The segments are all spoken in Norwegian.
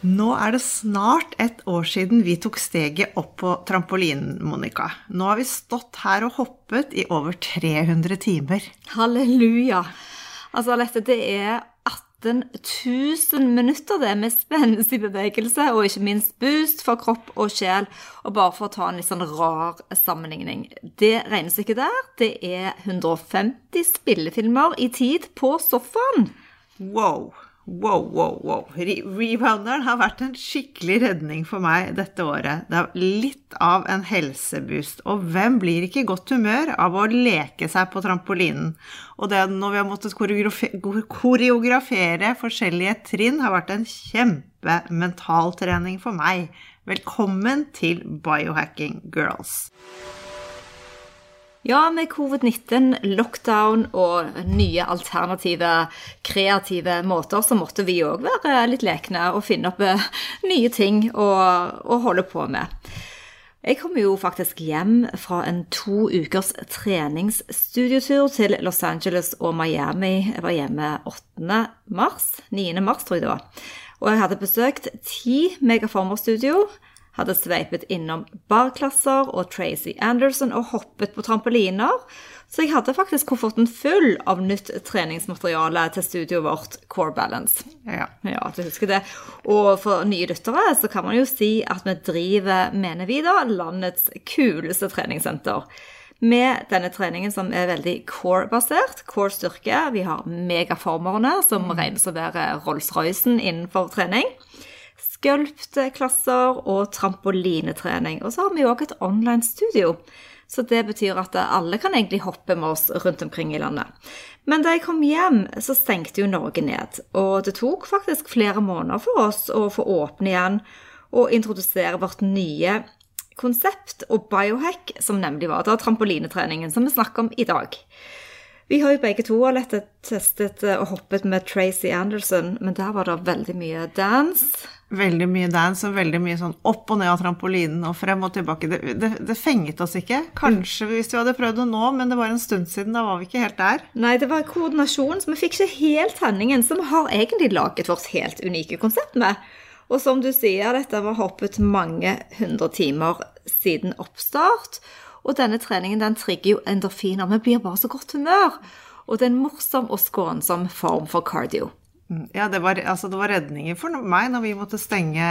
Nå er det snart et år siden vi tok steget opp på trampolinen, Monica. Nå har vi stått her og hoppet i over 300 timer. Halleluja. Altså, Alette, det er 18 000 minutter det med spenstig bevegelse, og ikke minst boost for kropp og sjel. Og bare for å ta en litt sånn rar sammenligning. Det regnestykket der, det er 150 spillefilmer i tid på sofaen. Wow. Wow, wow, wow. Rebounderen har vært en skikkelig redning for meg dette året. Det er litt av en helseboost. Og hvem blir ikke i godt humør av å leke seg på trampolinen? Og det når vi har måttet koreografere forskjellige trinn, har vært en kjempementaltrening for meg. Velkommen til Biohacking Girls. Ja, med covid-19, lockdown og nye alternative, kreative måter, så måtte vi òg være litt lekne og finne opp eh, nye ting å, å holde på med. Jeg kom jo faktisk hjem fra en to ukers treningsstudiotur til Los Angeles og Miami. Jeg var hjemme 8. mars, 9. mars tror jeg det var. Og jeg hadde besøkt ti Megaformer-studio hadde sveipet innom barklasser og Tracy Anderson og hoppet på trampoliner. Så jeg hadde faktisk kofferten full av nytt treningsmateriale til studioet vårt Core Balance. Ja. ja, du husker det. Og for nye lyttere så kan man jo si at vi driver, mener vi da, landets kuleste treningssenter. Med denne treningen som er veldig core-basert, core styrke. Vi har megaformerne, som regnes å være Rolls-Roycen innenfor trening skulptklasser og trampolinetrening. Og så har vi òg et online-studio. Så det betyr at alle kan egentlig hoppe med oss rundt omkring i landet. Men da jeg kom hjem, så stengte jo Norge ned. Og det tok faktisk flere måneder for oss å få åpne igjen og introdusere vårt nye konsept og biohack, som nemlig var da trampolinetreningen som vi snakker om i dag. Vi har jo begge to Alette, testet og hoppet med Tracy Anderson, men der var det veldig mye dance veldig mye dance og veldig mye sånn opp og ned av trampolinen og frem og tilbake. Det, det, det, fenget oss ikke. Kanskje hvis vi hadde prøvd det nå, men det var en stund siden. Da var vi ikke helt der. Nei, det var koordinasjon, så vi fikk ikke helt tenningen, som har egentlig laget vårt helt unike konsept med. Og som du sier, dette var hoppet mange hundre timer siden oppstart. Og denne treningen den trigger jo endorfiner. Vi blir bare så godt humør. Og det er en morsom og skånsom form for cardio. Mm, ja, det var, altså det var, redninger for meg når vi måtte stenge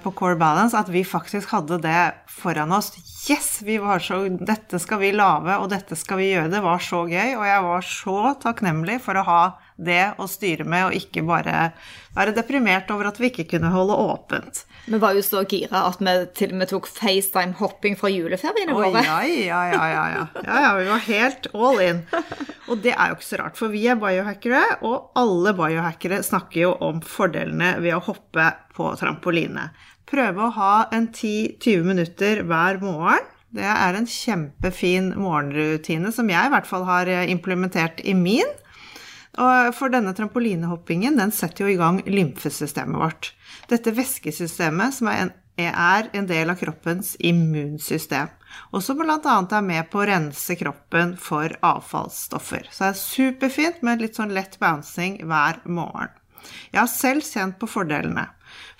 på Core Balance, at vi faktisk hadde det foran oss. Yes! Vi var så, dette skal vi lage, og dette skal vi gjøre. Det var så gøy, og jeg var så takknemlig for å ha det å styre med, og ikke bare være deprimert over at vi ikke kunne holde åpent. Vi var jo så gira at vi til og med tok FaceTime-hopping fra juleferiene våre. Ja, ja, ja, ja, ja. ja, ja. Vi var helt all in. Og det er jo ikke så rart, for vi er biohackere, og alle biohackere snakker jo om fordelene ved å hoppe på trampoline. Prøve å ha en 10-20 minutter hver morgen. Det er en kjempefin morgenrutine som jeg i hvert fall har implementert i min. Og for denne trampolinehoppingen den setter jo i gang lymfesystemet vårt. Dette væskesystemet som er en, er en del av kroppens immunsystem, og som bl.a. er med på å rense kroppen for avfallsstoffer. Så det er superfint med litt sånn lett bouncing hver morgen. Jeg har selv kjent på fordelene.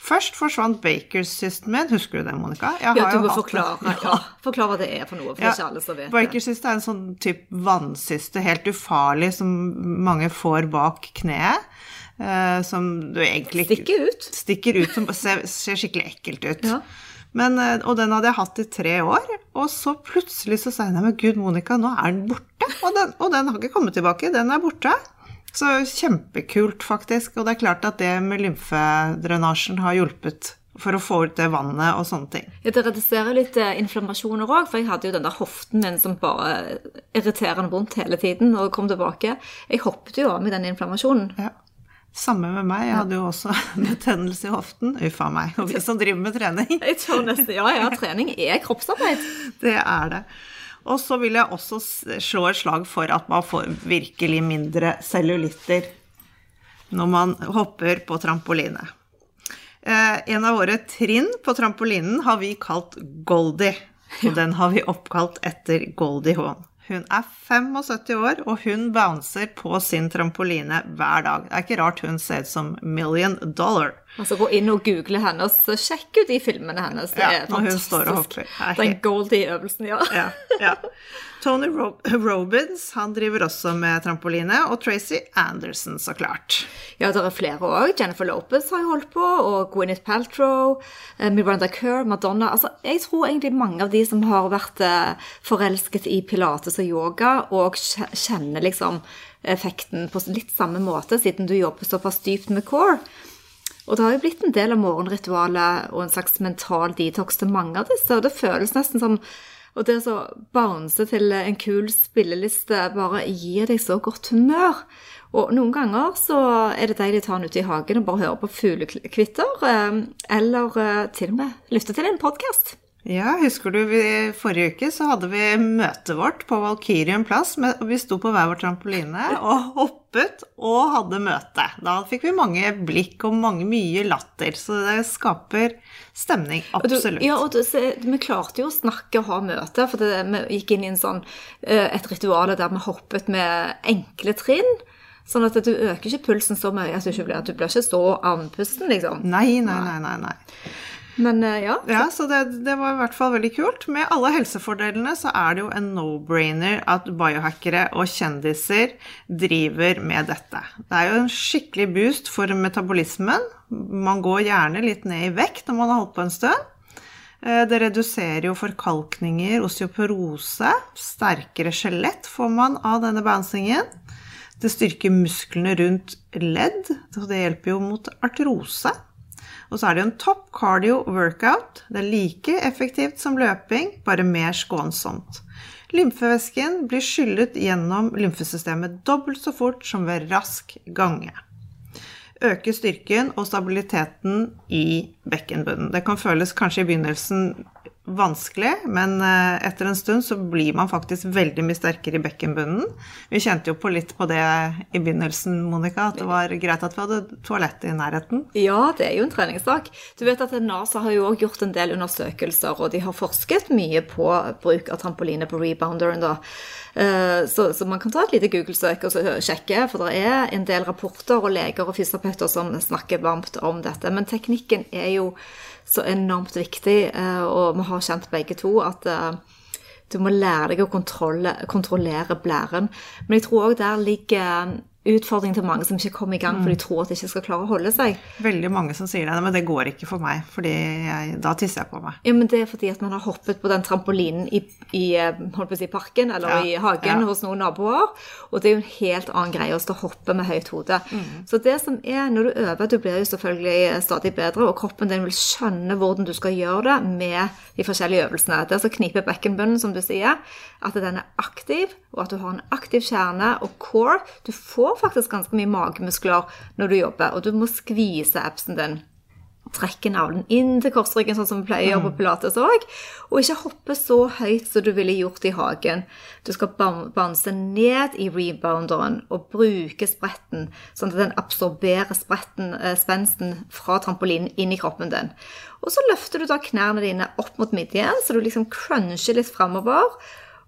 Først forsvant Bakers system min. Husker du det, Monica? ja, du må forklare, ja. forklare hva det er for noe. for ja, ikke alle som vet Bakers system er en sånn type vannsyste, helt ufarlig, som mange får bak kneet. Uh, som du egentlig Stikker ut. Stikker ut, som ser, ser skikkelig ekkelt ut. Ja. Men, eh, og den hadde jeg hatt i tre år, og så plutselig så sa jeg men gud, Monica, nå er den borte. Og den, og den har ikke kommet tilbake, den er borte. Så kjempekult, faktisk. Og det er klart at det med lymfedrenasjen har hjulpet for å få ut det vannet og sånne ting. Ja, Det reduserer litt eh, inflammasjoner òg, for jeg hadde jo den der hoften min som bare irriterende vondt hele tiden og kom tilbake. Jeg hoppet jo av med den inflammasjonen. Ja. Samme med meg. Jeg hadde jo også betennelse i hoften. Uff a meg. Og vi som driver med trening. Jeg tror nesten, Ja, ja, trening er kroppsarbeid. Det er det. Og så vil jeg også slå et slag for at man får virkelig mindre cellulitter når man hopper på trampoline. Eh, en av våre trinn på trampolinen har vi kalt Goldie, og den har vi oppkalt etter Goldie Hawn. Hun er 75 år, og hun bouncer på sin trampoline hver dag. Det er ikke rart hun ser ut som Million Dollar. Altså Gå inn og google hennes, og sjekk ut de filmene hennes. Det Ja, er fantastisk. Den Goldie-øvelsen, ja. Ja, ja. Tony Rob Robins han driver også med trampoline, og Tracy Anderson, så klart. Ja, det er flere òg. Jennifer Lopez har jo holdt på, og Gwyneth Paltrow, eh, Miranda Kerr, Madonna altså, Jeg tror egentlig mange av de som har vært eh, forelsket i pilates og yoga, og kjenner liksom effekten på litt samme måte, siden du jobber såpass dypt med core. Og det har jo blitt en del av morgenritualet og en slags mental detox til mange av disse, og det føles nesten som og det å bounce til en kul spilleliste bare gir deg så godt humør. Og noen ganger så er det deilig å ta den ute i hagen og bare høre på fuglekvitter, eh, eller eh, til og med lytte til en podkast. Ja, husker du vi, forrige uke så hadde vi møtet vårt på Valkyrien plass. Med, og vi sto på hver vår trampoline og hoppet og hadde møte. Da fikk vi mange blikk og mange mye latter, så det skaper stemning. Og du- Absolutt. Ja, og du, så, vi klarte jo å snakke og ha møte, for det, vi gikk inn i en sånn, eh, et ritual der vi hoppet med enkle trinn. Sånn at du øker ikke pulsen så mye at du ikke blir, at du blir ikke så andpusten, liksom. Nei, nei, nei, nei. nei. Men eh, ja. Ja, så det, det var i hvert fall veldig kult. Med alle helsefordelene så er det jo en no-brainer at biohackere og kjendiser driver med dette. Det er jo en skikkelig boost for metabolismen. Man går gjerne litt ned i vekt når man har holdt på en stund. Eh, Det reduserer jo forkalkninger, osteoporose. Sterkere skjelett får man av denne bouncingen. Det styrker musklene rundt ledd, så det hjelper jo mot artrose. Og så er det jo en topp cardio workout. Det er like effektivt som løping, bare mer skånsomt. Lymfevæsken blir skyllet gjennom lymfesystemet dobbelt så fort som ved rask gange. Øke styrken og stabiliteten i bekkenbunnen. Det kan føles kanskje i begynnelsen vanskelig, men eh, etter en stund så blir man faktisk veldig mye sterkere i bekkenbunnen. Vi kjente jo på litt på det i begynnelsen, Monica, at det var greit at vi hadde toalett i nærheten. Ja, det er jo en treningssak. Du vet at NASA har jo også gjort en del undersøkelser, og de har forsket mye på bruk av trampoline på rebounderen. da. Eh, Så, så man kan ta et lite Google-søk og sjekke, for det er en del rapporter og leger og fysioterapeuter som snakker varmt om dette. Men teknikken er jo så enormt viktig, eh, og vi har kjent begge to at eh, du må lære deg å kontrollere blæren. Men jeg tror òg der ligger utfordringen til mange som ikke kommer i gang, for de tror at de ikke skal klare å holde seg. Veldig mange som sier det, men det går ikke for meg, fordi da tisser jeg på meg. Ja, men det er fordi at man har hoppet på den trampolinen i, i eh, å si, parken eller Ja, i hagen ja. hos noen naboer, og det er jo en helt annen greie å stå og hoppe med høyt hode. Så det som er, når du øver, du blir jo selvfølgelig stadig bedre, og kroppen din vil skjønne hvordan du skal gjøre det med de forskjellige øvelsene. Det er så knipe bekkenbunnen, som du sier, at den er aktiv, og at du har en aktiv kjerne og core. Du får faktisk ganske mye magemuskler når du jobber, og du må skvise absen din trekke navlen inn til korsryggen, sånn som vi pleier å gjøre på pilates òg. Og ikke hoppe så høyt som du ville gjort i hagen. Du skal banse bounce ned i rebounderen og bruke spretten, sånn at den absorberer spretten, eh, spensten fra trampolinen inn i kroppen din. Og så løfter du da knærne dine opp mot midjen, så du liksom cruncher litt framover.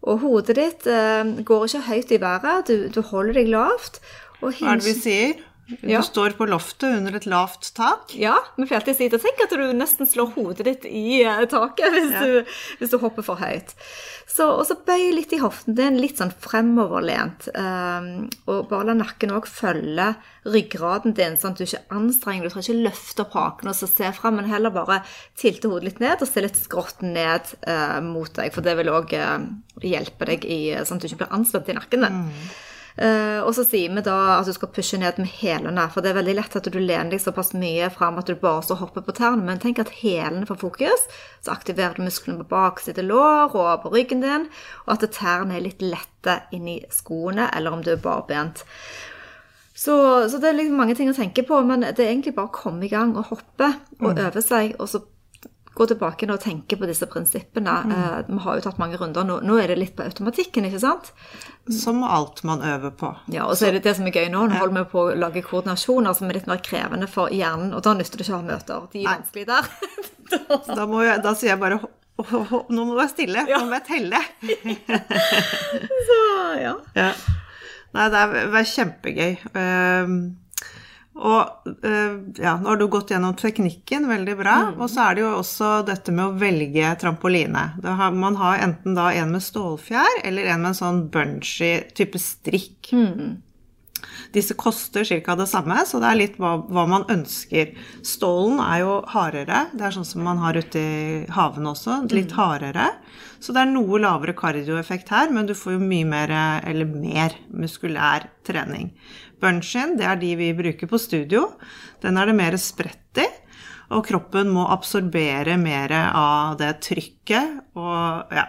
Og hodet ditt eh, går ikke høyt i været, du, du holder deg lavt. Og Hva er det vi sier? Du Ja. står på loftet under et lavt tak. Ja, vi pleier alltid å si det. Tenk at du nesten slår hodet ditt i eh, taket hvis, Ja. du, hvis du hopper for høyt. Så, og så bøy litt i hoften din, litt sånn fremoverlent. Um, og bare la nakken òg følge ryggraden din, sånn at du ikke anstrenger. Du trenger ikke løfte opp haken og så se fram, men heller bare tilte hodet litt ned og se litt skrått ned uh, mot deg. For det vil òg hjelpe deg i, sånn at du ikke blir anslått i nakken din. Eh, og så sier vi da at du skal pushe ned med hælene, for det er veldig lett at du lener deg såpass mye fram at du bare og hopper på tærne, men tenk at hælene får fokus, så aktiverer du musklene på bakside lår og på ryggen din, og at tærne er litt lette inni skoene, eller om du er barbent. Så, så det er liksom mange ting å tenke på, men det er egentlig bare å komme i gang og hoppe og øve seg, og så gå tilbake og tenke på disse prinsippene. Eh, vi har jo tatt mange runder. Nå, nå er det litt på automatikken, ikke sant? Som alt man øver på. Ja, og så er det det som er gøy nå. Nå holder vi på å lage koordinasjoner som er litt mer krevende for hjernen, og da nytter det ikke å ha møter. De er vanskelige der. da, da, jeg, da sier jeg bare «Ho- ho- ho- Nå må du være stille, nå må jeg telle. så, ja. Ja. Nei, det er, det er kjempegøy. Ehm, og eh, ja, nå har du gått gjennom teknikken veldig bra. Og så er det jo også dette med å velge trampoline. Har, man har enten da en med stålfjær eller en med en sånn bungee type strikk. Disse koster ca. det samme, så det er litt hva, hva man ønsker. Stålen er jo hardere. Det er sånn som man har ute i havene også. Litt hardere. Så det er noe lavere kardioeffekt her, men du får jo mye mer, eller mer, muskulær trening. Bunchen, det er de vi bruker på studio. Den er det mer spredt i. Og kroppen må absorbere mer av det trykket og ja.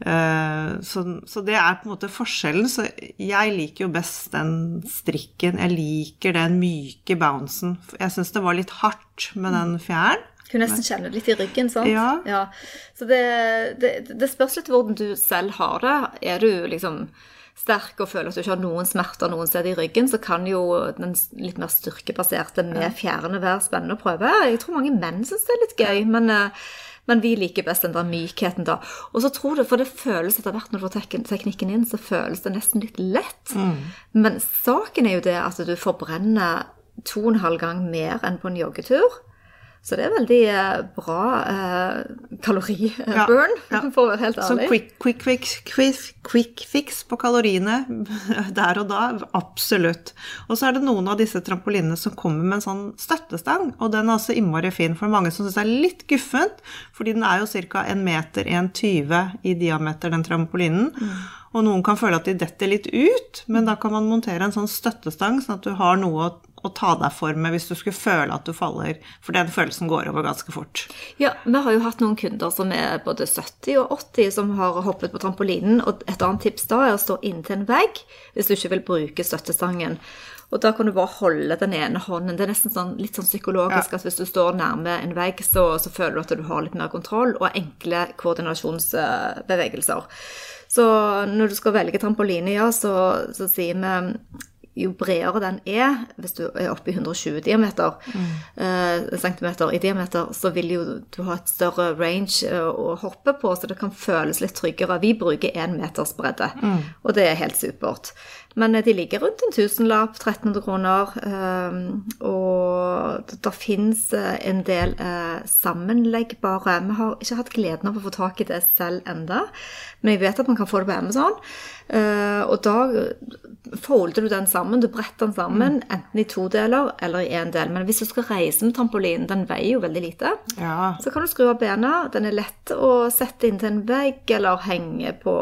Eh, Så, så det er på en måte forskjellen. Så jeg liker jo best den strikken. Jeg liker den myke bouncen. Jeg syns det var litt hardt med den fjæren. Kunne nesten kjenne det litt i ryggen, sant? Ja. Så det, det, det spørs litt hvordan du selv har det. Er du liksom sterk og føler at du ikke har noen smerter noen steder i ryggen, så kan jo den litt mer styrkebaserte med fjærene være spennende å prøve. Jeg tror mange menn syns det er litt gøy, men, eh, men vi liker best den der mykheten da. Og så tror du, for det føles etter hvert når du får teknikken inn, så føles det nesten litt lett. Men saken er jo det at du forbrenner to og en halv gang mer enn på en joggetur. Så det er veldig eh, bra eh, kalori-burn, Ja, ja. for å være helt ærlig. ærlig. quick, quick, fix, quick, quick fix på kaloriene der og da, absolutt. Og så er det noen av disse trampolinene som kommer med en sånn støttestang, og den er også innmari fin for mange som syns det er litt guffent, fordi den er jo ca. 1 meter 1,20 i diameter, den trampolinen. Og noen kan føle at de detter litt ut, men da kan man montere en sånn støttestang, sånn at du har noe å, å ta deg for med hvis du skulle føle at du faller, for den følelsen går over ganske fort. Ja, vi har jo hatt noen kunder som er både 70 og 80 som har hoppet på trampolinen, og et annet tips da er å stå inntil en vegg hvis du ikke vil bruke støttestangen. Og da kan du bare holde den ene hånden. Det er nesten sånn, litt sånn psykologisk at hvis du står nærme en vegg, så, så føler du at du har litt mer kontroll, og enkle koordinasjonsbevegelser. Så når du skal velge trampoline, ja, så, så sier vi jo bredere den er, hvis du er oppe i 120 diameter, eh, centimeter i diameter, så vil jo du ha et større range eh, å hoppe på, så det kan føles litt tryggere. Vi bruker én meters bredde, og det er helt supert. Men eh, de ligger rundt en tusenlapp, 1300 kroner, eh, og det, finnes fins en del eh, sammenleggbare Vi har ikke hatt gleden av å få tak i det selv enda, men jeg vet at man kan få det på Amazon. Eh, og da folder du den sammen, du bretter den sammen, enten i to deler eller i én del. Men hvis du skal reise med trampolinen, den veier jo veldig lite, Ja, så kan du skru av bena. Den er lett å sette inntil en vegg eller henge på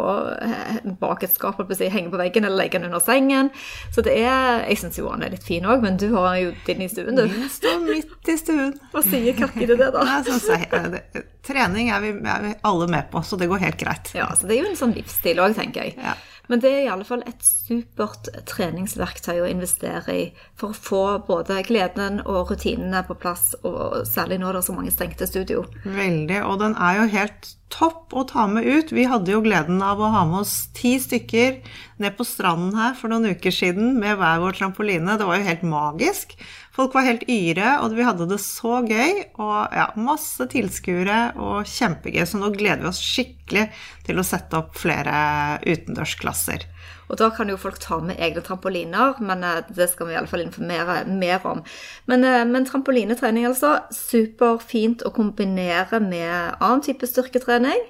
eh, bak et skap, si, henge på veggen eller legge den under sengen. Så det er Jeg syns jo den er litt fin òg, men du har jo din i stuen, du. Min står midt i stuen. Hva sier Kakki til det, da? Så, eh, det- trening er vi, er vi alle med på, så det går helt greit. Ja, så det er jo en sånn livsstil òg, tenker jeg. Ja. Men det er i alle fall et supert treningsverktøy å investere i for å få både gleden og rutinene på plass, og særlig nå det er så mange stengte studio. Veldig, og den er jo helt topp å ta med ut. Vi hadde jo gleden av å ha med oss ti stykker ned på stranden her for noen uker siden med hver vår trampoline. Det var jo helt magisk. Folk var helt yre, og vi hadde det så gøy. Og ja, masse tilskuere og kjempegøy, så nå gleder vi oss skikkelig til å sette opp flere utendørsklasser. Og da kan jo folk ta med egne trampoliner, men eh, det skal vi i alle fall informere mer om. Men, eh, men trampolinetrening, altså. Superfint å kombinere med annen type styrketrening.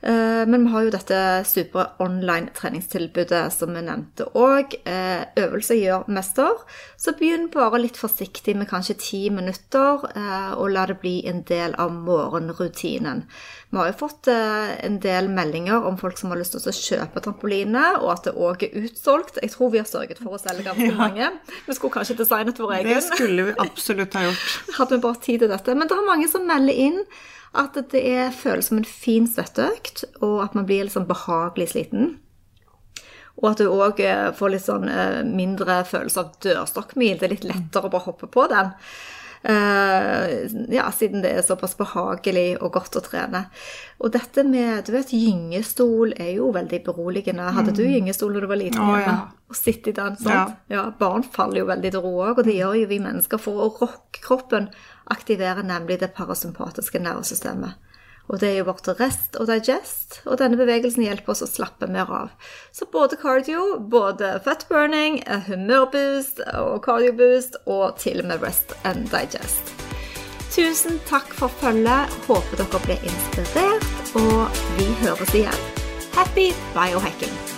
Eh, Men vi har jo dette supre online treningstilbudet som vi nevnte òg. Øvelse gjør mester. Så begynn bare litt forsiktig med kanskje ti minutter, eh, og la det bli en del av morgenrutinen. Vi har jo fått eh, en del meldinger om folk som har lyst til å kjøpe trampoline, og at det òg er utsolgt. Jeg tror vi har sørget for å selge ganske mange. Vi skulle kanskje designet vår egen. Det skulle vi absolutt ha gjort. Hadde vi bare tid til dette. Men det er mange som melder inn at det er, føles som en fin svetteøkt, og at man blir litt sånn behagelig sliten. Og at du òg får litt sånn mindre følelse av dørstokkmil. Det er litt lettere å bare hoppe på den. Uh, ja, siden det er såpass behagelig og godt å trene. Og dette med du vet, gyngestol er jo veldig beroligende. Hadde du mm. gyngestol da du var liten? Oh, ja. Og sitte i den, sant? Ja. ja. Barn faller jo veldig til ro òg, og det gjør jo vi mennesker for å rocke kroppen. aktiverer nemlig det parasympatiske nervesystemet. Og det er jo vårt rest og digest, og denne bevegelsen hjelper oss å slappe mer av. Så både cardio, både fat burning, humørboost og cardioboost, og til og med rest and digest. Tusen takk for følget. Håper dere ble inspirert, og vi høres igjen. Happy biohacking!